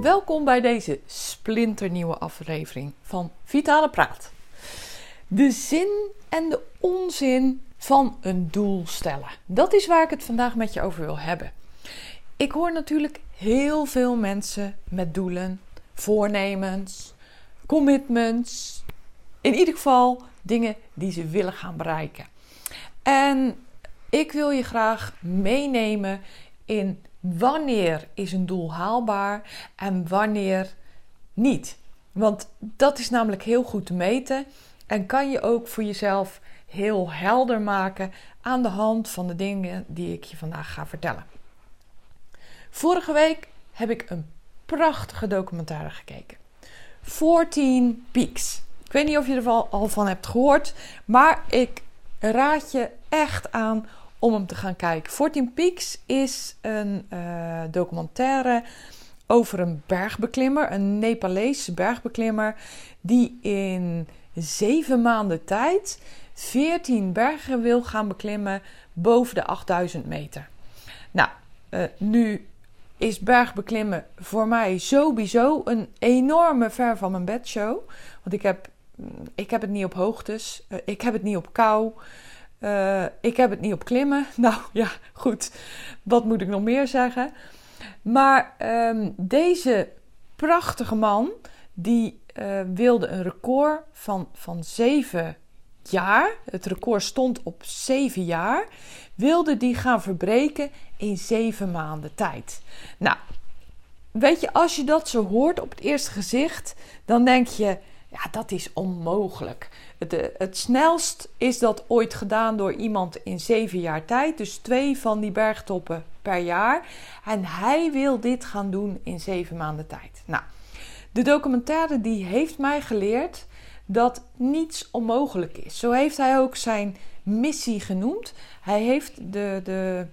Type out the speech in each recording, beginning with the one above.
Welkom bij deze splinternieuwe aflevering van Vitale Praat. De zin en de onzin van een doel stellen. Dat is waar ik het vandaag met je over wil hebben. Ik hoor natuurlijk heel veel mensen met doelen, voornemens, commitments. In ieder geval dingen die ze willen gaan bereiken. En ik wil je graag meenemen in wanneer is een doel haalbaar en wanneer niet. Want dat is namelijk heel goed te meten en kan je ook voor jezelf heel helder maken aan de hand van de dingen die ik je vandaag ga vertellen. Vorige week heb ik een prachtige documentaire gekeken. 14 Peaks. Ik weet niet of je er al van hebt gehoord, maar ik raad je echt aan om hem te gaan kijken. 14 Peaks is een uh, documentaire over een bergbeklimmer, een Nepalese bergbeklimmer, die in zeven maanden tijd 14 bergen wil gaan beklimmen boven de 8000 meter. Nou, uh, nu is bergbeklimmen voor mij sowieso een enorme ver van mijn bedshow. Want ik heb, ik heb het niet op hoogtes, uh, ik heb het niet op kou. Uh, ik heb het niet op klimmen. Nou ja, goed. Wat moet ik nog meer zeggen? Maar um, deze prachtige man, die uh, wilde een record van, van zeven jaar. Het record stond op zeven jaar. Wilde die gaan verbreken in zeven maanden tijd. Nou, weet je, als je dat zo hoort op het eerste gezicht, dan denk je ja, dat is onmogelijk. Het, eh, het, snelst is dat ooit gedaan door iemand in zeven jaar tijd. Dus twee van die bergtoppen per jaar. En hij wil dit gaan doen in zeven maanden tijd. Nou, de documentaire die heeft mij geleerd dat niets onmogelijk is. Zo heeft hij ook zijn missie genoemd. Hij heeft de, de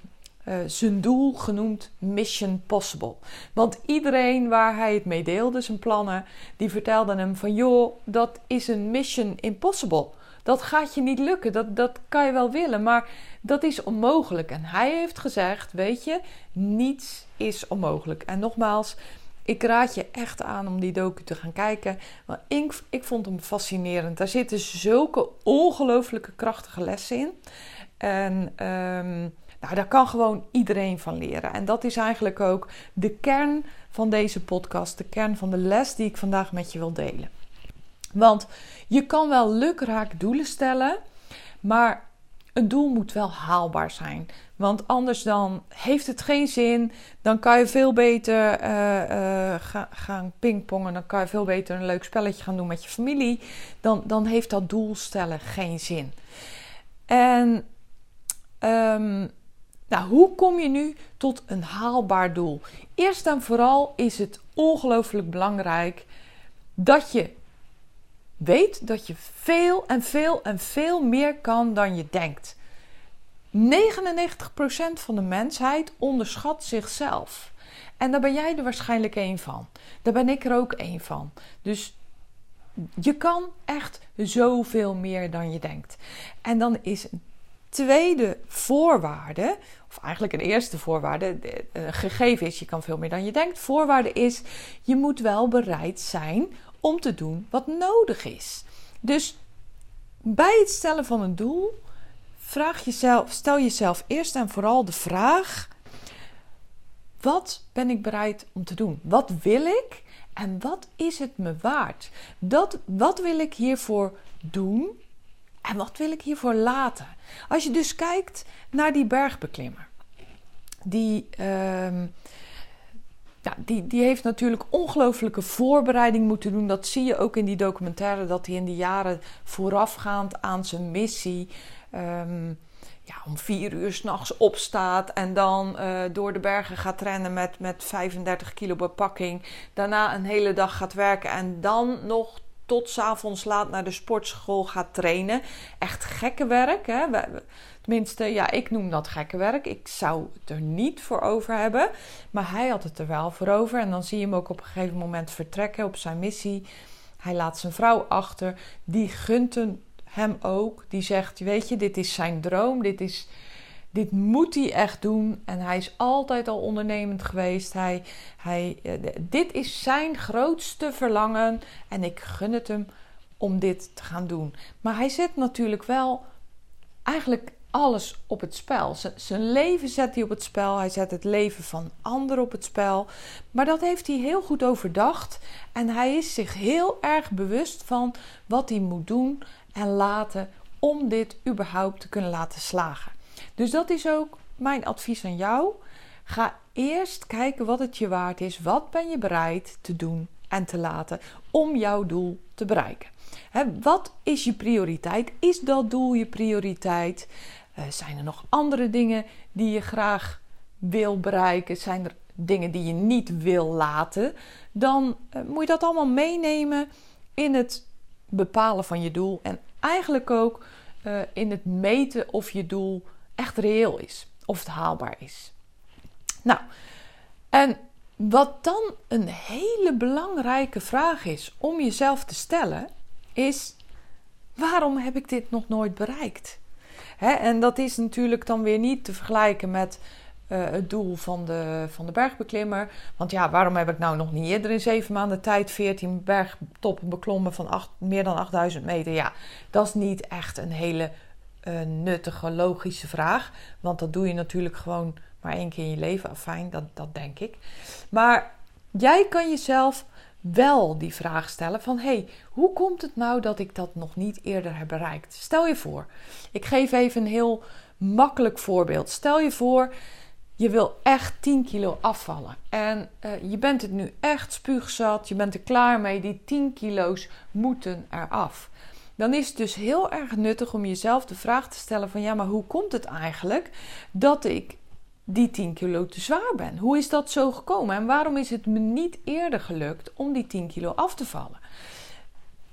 uh, zijn doel genoemd Mission Possible. Want iedereen waar hij het mee deelde, zijn plannen, die vertelde hem van joh, dat is een Mission Impossible. Dat gaat je niet lukken, dat, dat kan je wel willen, maar dat is onmogelijk. En hij heeft gezegd, weet je, niets is onmogelijk. En nogmaals, ik raad je echt aan om die docu te gaan kijken. Want ik, ik vond hem fascinerend. Daar zitten zulke ongelooflijke krachtige lessen in. En um, nou, daar kan gewoon iedereen van leren. En dat is eigenlijk ook de kern van deze podcast, de kern van de les die ik vandaag met je wil delen. Want je kan wel lukraak doelen stellen, maar een doel moet wel haalbaar zijn. Want anders dan heeft het geen zin. Dan kan je veel beter uh, uh, ga, gaan pingpongen. Dan kan je veel beter een leuk spelletje gaan doen met je familie. Dan, dan heeft dat doel stellen geen zin. En um, nou, hoe kom je nu tot een haalbaar doel? Eerst en vooral is het ongelooflijk belangrijk dat je weet dat je veel en veel en veel meer kan dan je denkt. 99% van de mensheid onderschat zichzelf. En daar ben jij er waarschijnlijk één van. Daar ben ik er ook één van. Dus je kan echt zoveel meer dan je denkt. En dan is tweede voorwaarde, of eigenlijk een eerste voorwaarde, gegeven is je kan veel meer dan je denkt. Voorwaarde is je moet wel bereid zijn om te doen wat nodig is. Dus bij het stellen van een doel vraag jezelf, stel jezelf eerst en vooral de vraag: wat ben ik bereid om te doen? Wat wil ik en wat is het me waard? Dat, wat wil ik hiervoor doen en wat wil ik hiervoor laten? Als je dus kijkt naar die bergbeklimmer, die, ja, die, die heeft natuurlijk ongelooflijke voorbereiding moeten doen. Dat zie je ook in die documentaire, dat hij in de jaren voorafgaand aan zijn missie. Um, ja, om vier uur s'nachts opstaat en dan uh, door de bergen gaat rennen met, met 35 kilo bepakking. Daarna een hele dag gaat werken en dan nog tot s'avonds laat naar de sportschool gaat trainen. Echt gekke werk. Hè? Tenminste, ja, ik noem dat gekke werk. Ik zou het er niet voor over hebben. Maar hij had het er wel voor over. En dan zie je hem ook op een gegeven moment vertrekken op zijn missie. Hij laat zijn vrouw achter. Die gunt hem ook. Die zegt: Weet je, dit is zijn droom. Dit, is, dit moet hij echt doen. En hij is altijd al ondernemend geweest. Hij, hij, eh, dit is zijn grootste verlangen. En ik gun het hem om dit te gaan doen. Maar hij zet natuurlijk wel eigenlijk alles op het spel. zijn leven zet hij op het spel. Hij zet het leven van anderen op het spel. Maar dat heeft hij heel goed overdacht. En hij is zich heel erg bewust van wat hij moet doen en laten om dit überhaupt te kunnen laten slagen. Dus dat is ook mijn advies aan jou. Ga eerst kijken wat het je waard is. Wat ben je bereid te doen en te laten om jouw doel te bereiken? wat is je prioriteit? Is dat doel je prioriteit? Uh, zijn er nog andere dingen die je graag wil bereiken? Zijn er dingen die je niet wil laten? Dan uh, moet je dat allemaal meenemen in het bepalen van je doel. En eigenlijk ook uh, in het meten of je doel echt reëel is. Of het haalbaar is. Nou, en wat dan een hele belangrijke vraag is om jezelf te stellen, is: waarom heb ik dit nog nooit bereikt? En dat is natuurlijk dan weer niet te vergelijken met uh, het doel van de, van de bergbeklimmer. Want ja, waarom heb ik nou nog niet eerder in zeven maanden tijd 14 bergtoppen beklommen van acht, meer dan 8000 meter? Ja, dat is niet echt een hele uh, nuttige, logische vraag. Want dat doe je natuurlijk gewoon maar één keer in je leven. Fijn, dat, dat denk ik. Maar jij kan jezelf wel die vraag stellen van hey, hoe komt het nou dat ik dat nog niet eerder heb bereikt? Stel je voor, ik geef even een heel makkelijk voorbeeld. Stel je voor, je wil echt 10 kilo afvallen en uh, je bent het nu echt spuugzat, je bent er klaar mee, die 10 kilo's moeten eraf. Dan is het dus heel erg nuttig om jezelf de vraag te stellen van ja, maar hoe komt het eigenlijk dat ik die 10 kilo te zwaar ben. Hoe is dat zo gekomen en waarom is het me niet eerder gelukt om die 10 kilo af te vallen?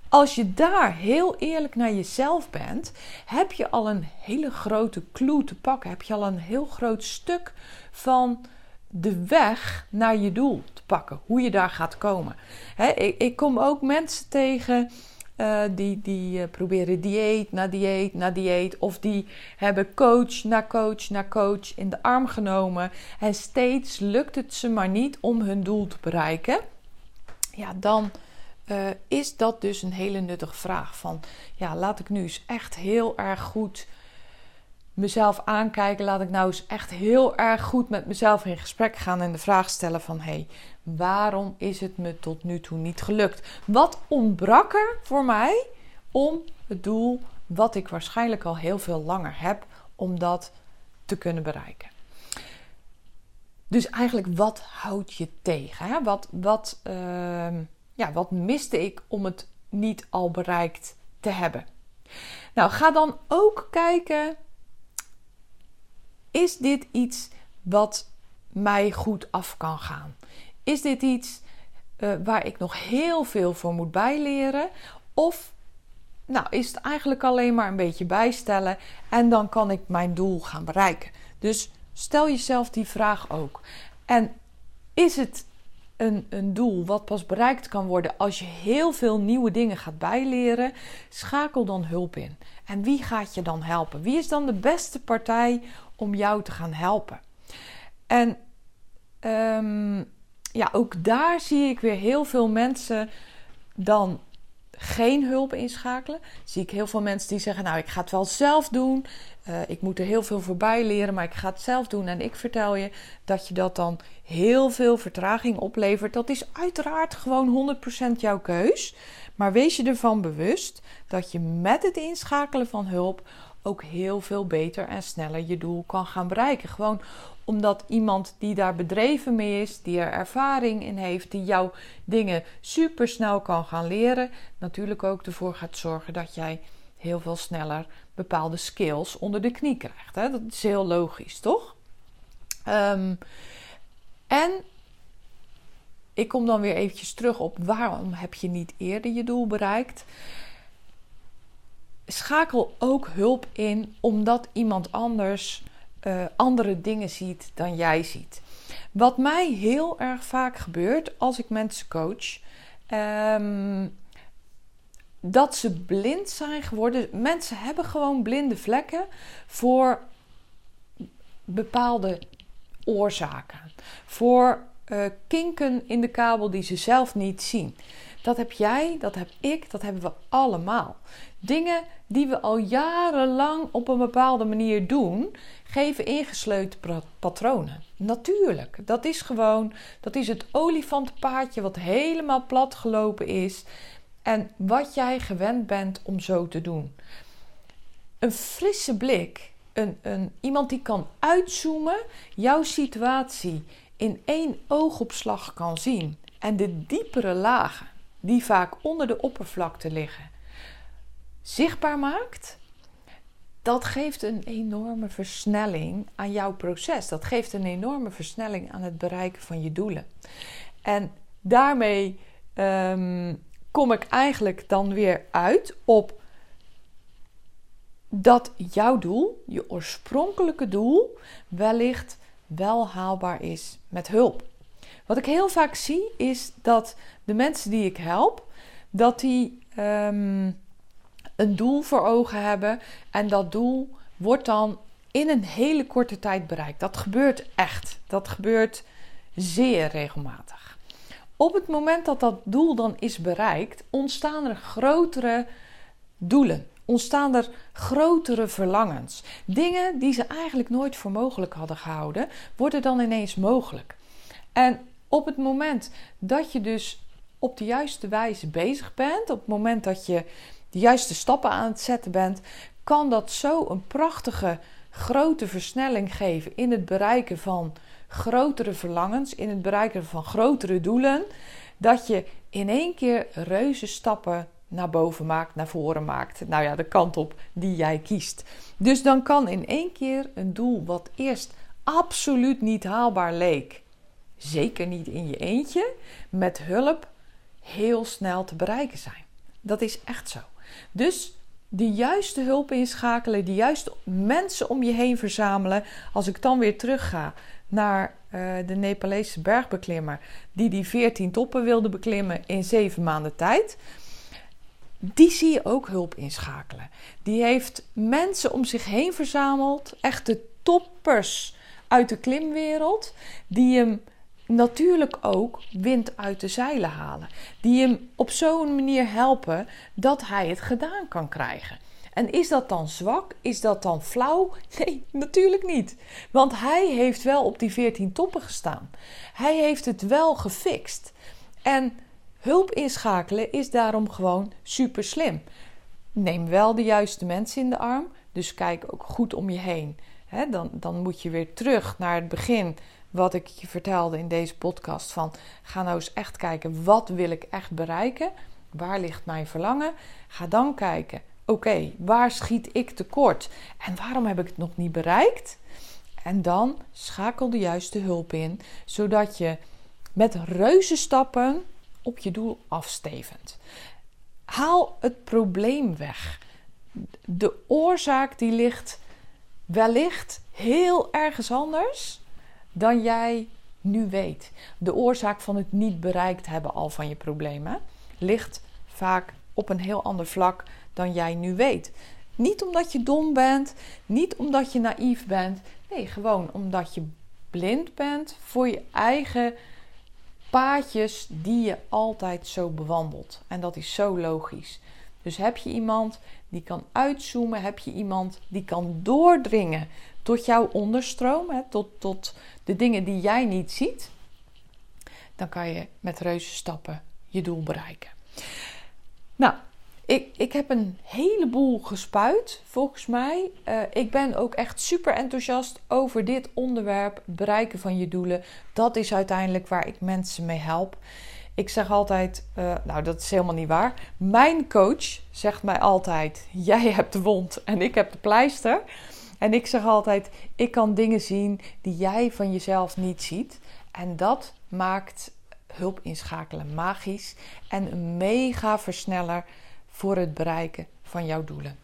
Als je daar heel eerlijk naar jezelf bent, heb je al een hele grote clue te pakken. Heb je al een heel groot stuk van de weg naar je doel te pakken. Hoe je daar gaat komen. ik, ik kom ook mensen tegen uh, die, die uh, proberen dieet na dieet na dieet. Of die hebben coach na coach na coach in de arm genomen. En steeds lukt het ze maar niet om hun doel te bereiken. Ja, dan uh, is dat dus een hele nuttige vraag. Van ja, laat ik nu eens echt heel erg goed mezelf aankijken. Laat ik nou eens echt heel erg goed met mezelf in gesprek gaan en de vraag stellen van hé, hey, waarom is het me tot nu toe niet gelukt? Wat ontbrak er voor mij om het doel wat ik waarschijnlijk al heel veel langer heb om dat te kunnen bereiken? Dus eigenlijk, wat houdt je tegen? Hè? Wat, wat, uh, ja, wat miste ik om het niet al bereikt te hebben? Nou, ga dan ook kijken is dit iets wat mij goed af kan gaan? Is dit iets uh, waar ik nog heel veel voor moet bijleren? Of nou, is het eigenlijk alleen maar een beetje bijstellen en dan kan ik mijn doel gaan bereiken? Dus stel jezelf die vraag ook. En is het een, een doel wat pas bereikt kan worden als je heel veel nieuwe dingen gaat bijleren? Schakel dan hulp in. En wie gaat je dan helpen? Wie is dan de beste partij om jou te gaan helpen. En um, ja, ook daar zie ik weer heel veel mensen dan geen hulp inschakelen. Zie ik heel veel mensen die zeggen: Nou, ik ga het wel zelf doen. Uh, ik moet er heel veel voorbij leren, maar ik ga het zelf doen. En ik vertel je dat je dat dan heel veel vertraging oplevert. Dat is uiteraard gewoon 100% jouw keus. Maar wees je ervan bewust dat je met het inschakelen van hulp ook heel veel beter en sneller je doel kan gaan bereiken. Gewoon omdat iemand die daar bedreven mee is, die er ervaring in heeft, die jou dingen super snel kan gaan leren, natuurlijk ook ervoor gaat zorgen dat jij heel veel sneller bepaalde skills onder de knie krijgt. Hè? Dat is heel logisch, toch? Um, en ik kom dan weer eventjes terug op waarom heb je niet eerder je doel bereikt. Schakel ook hulp in omdat iemand anders uh, andere dingen ziet dan jij ziet. Wat mij heel erg vaak gebeurt als ik mensen coach, um, dat ze blind zijn geworden. Mensen hebben gewoon blinde vlekken voor bepaalde oorzaken. Voor uh, kinken in de kabel die ze zelf niet zien. Dat heb jij, dat heb ik, dat hebben we allemaal. Dingen die we al jarenlang op een bepaalde manier doen, geven ingesleutelde patronen. Natuurlijk, dat is gewoon, dat is het olifantenpaadje wat helemaal plat gelopen is en wat jij gewend bent om zo te doen. Een frisse blik, een, een, iemand die kan uitzoomen, jouw situatie in één oogopslag kan zien en de diepere lagen die vaak onder de oppervlakte liggen zichtbaar maakt, dat geeft een enorme versnelling aan jouw proces. Dat geeft een enorme versnelling aan het bereiken van je doelen. En daarmee ehm, kom ik eigenlijk dan weer uit op dat jouw doel, je oorspronkelijke doel, wellicht wel haalbaar is met hulp. Wat ik heel vaak zie is dat de mensen die ik help, dat die ehm, een doel voor ogen hebben en dat doel wordt dan in een hele korte tijd bereikt. Dat gebeurt echt. Dat gebeurt zeer regelmatig. Op het moment dat dat doel dan is bereikt, ontstaan er grotere doelen. Ontstaan er grotere verlangens. Dingen die ze eigenlijk nooit voor mogelijk hadden gehouden, worden dan ineens mogelijk. En op het moment dat je dus op de juiste wijze bezig bent, op het moment dat je de juiste stappen aan het zetten bent, kan dat zo een prachtige grote versnelling geven in het bereiken van grotere verlangens, in het bereiken van grotere doelen, dat je in één keer reuze stappen naar boven maakt, naar voren maakt. Nou ja, de kant op die jij kiest. Dus dan kan in één keer een doel wat eerst absoluut niet haalbaar leek, zeker niet in je eentje, met hulp heel snel te bereiken zijn. Dat is echt zo. Dus de juiste hulp inschakelen, de juiste mensen om je heen verzamelen. Als ik dan weer terug ga naar uh, de Nepalese bergbeklimmer, die die 14 toppen wilde beklimmen in 7 maanden tijd. Die zie je ook hulp inschakelen. Die heeft mensen om zich heen verzameld, echte toppers uit de klimwereld, die hem natuurlijk ook wind uit de zeilen halen. Die hem op zo'n manier helpen dat hij het gedaan kan krijgen. En is dat dan zwak? Is dat dan flauw? Nee, natuurlijk niet. Want hij heeft wel op die 14 toppen gestaan. Hij heeft het wel gefixt. En hulp inschakelen is daarom gewoon super slim. Neem wel de juiste mensen in de arm. Dus kijk ook goed om je heen. dan, dan moet je weer terug naar het begin wat ik je vertelde in deze podcast. Van ga nou eens echt kijken, wat wil ik echt bereiken? Waar ligt mijn verlangen? Ga dan kijken, oké, waar schiet ik tekort? En waarom heb ik het nog niet bereikt? En dan schakel de juiste hulp in, zodat je met reuze stappen op je doel afstevend. Haal het probleem weg. De oorzaak die ligt wellicht heel ergens anders dan jij nu weet. De oorzaak van het niet bereikt hebben al van je problemen ligt vaak op een heel ander vlak dan jij nu weet. Niet omdat je dom bent, niet omdat je naïef bent. Nee, gewoon omdat je blind bent voor je eigen paadjes die je altijd zo bewandelt. En dat is zo logisch. Dus heb je iemand die kan uitzoomen, heb je iemand die kan doordringen tot jouw onderstroom, hè, tot, tot de dingen die jij niet ziet, dan kan je met reuze stappen je doel bereiken. Nou, ik, ik heb een heleboel gespuit, volgens mij. Uh, ik ben ook echt super enthousiast over dit onderwerp, bereiken van je doelen. Dat is uiteindelijk waar ik mensen mee help. Ik zeg altijd, uh, nou dat is helemaal niet waar. Mijn coach zegt mij altijd, jij hebt de wond en ik heb de pleister. En ik zeg altijd, ik kan dingen zien die jij van jezelf niet ziet. En dat maakt hulp inschakelen magisch en een mega versneller voor het bereiken van jouw doelen.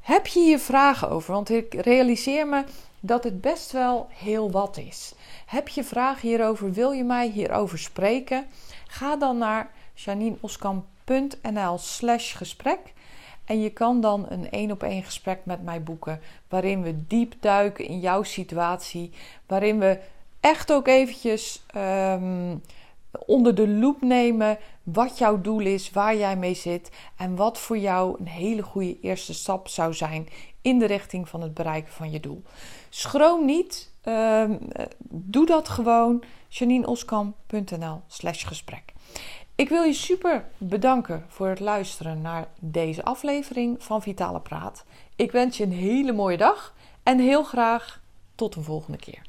Heb je hier vragen over? Want ik realiseer me dat het best wel heel wat is. Heb je vragen hierover? Wil je mij hierover spreken? Ga dan naar janineoskamp.nl slash gesprek. En je kan dan een één op één gesprek met mij boeken. Waarin we diep duiken in jouw situatie. Waarin we echt ook eventjes ehm, onder de loep nemen wat jouw doel is, waar jij mee zit en wat voor jou een hele goede eerste stap zou zijn in de richting van het bereiken van je doel. Schroom niet, ehm, doe dat gewoon. JanineOskamp.nl slash gesprek. Ik wil je super bedanken voor het luisteren naar deze aflevering van Vitale Praat. Ik wens je een hele mooie dag en heel graag tot een volgende keer.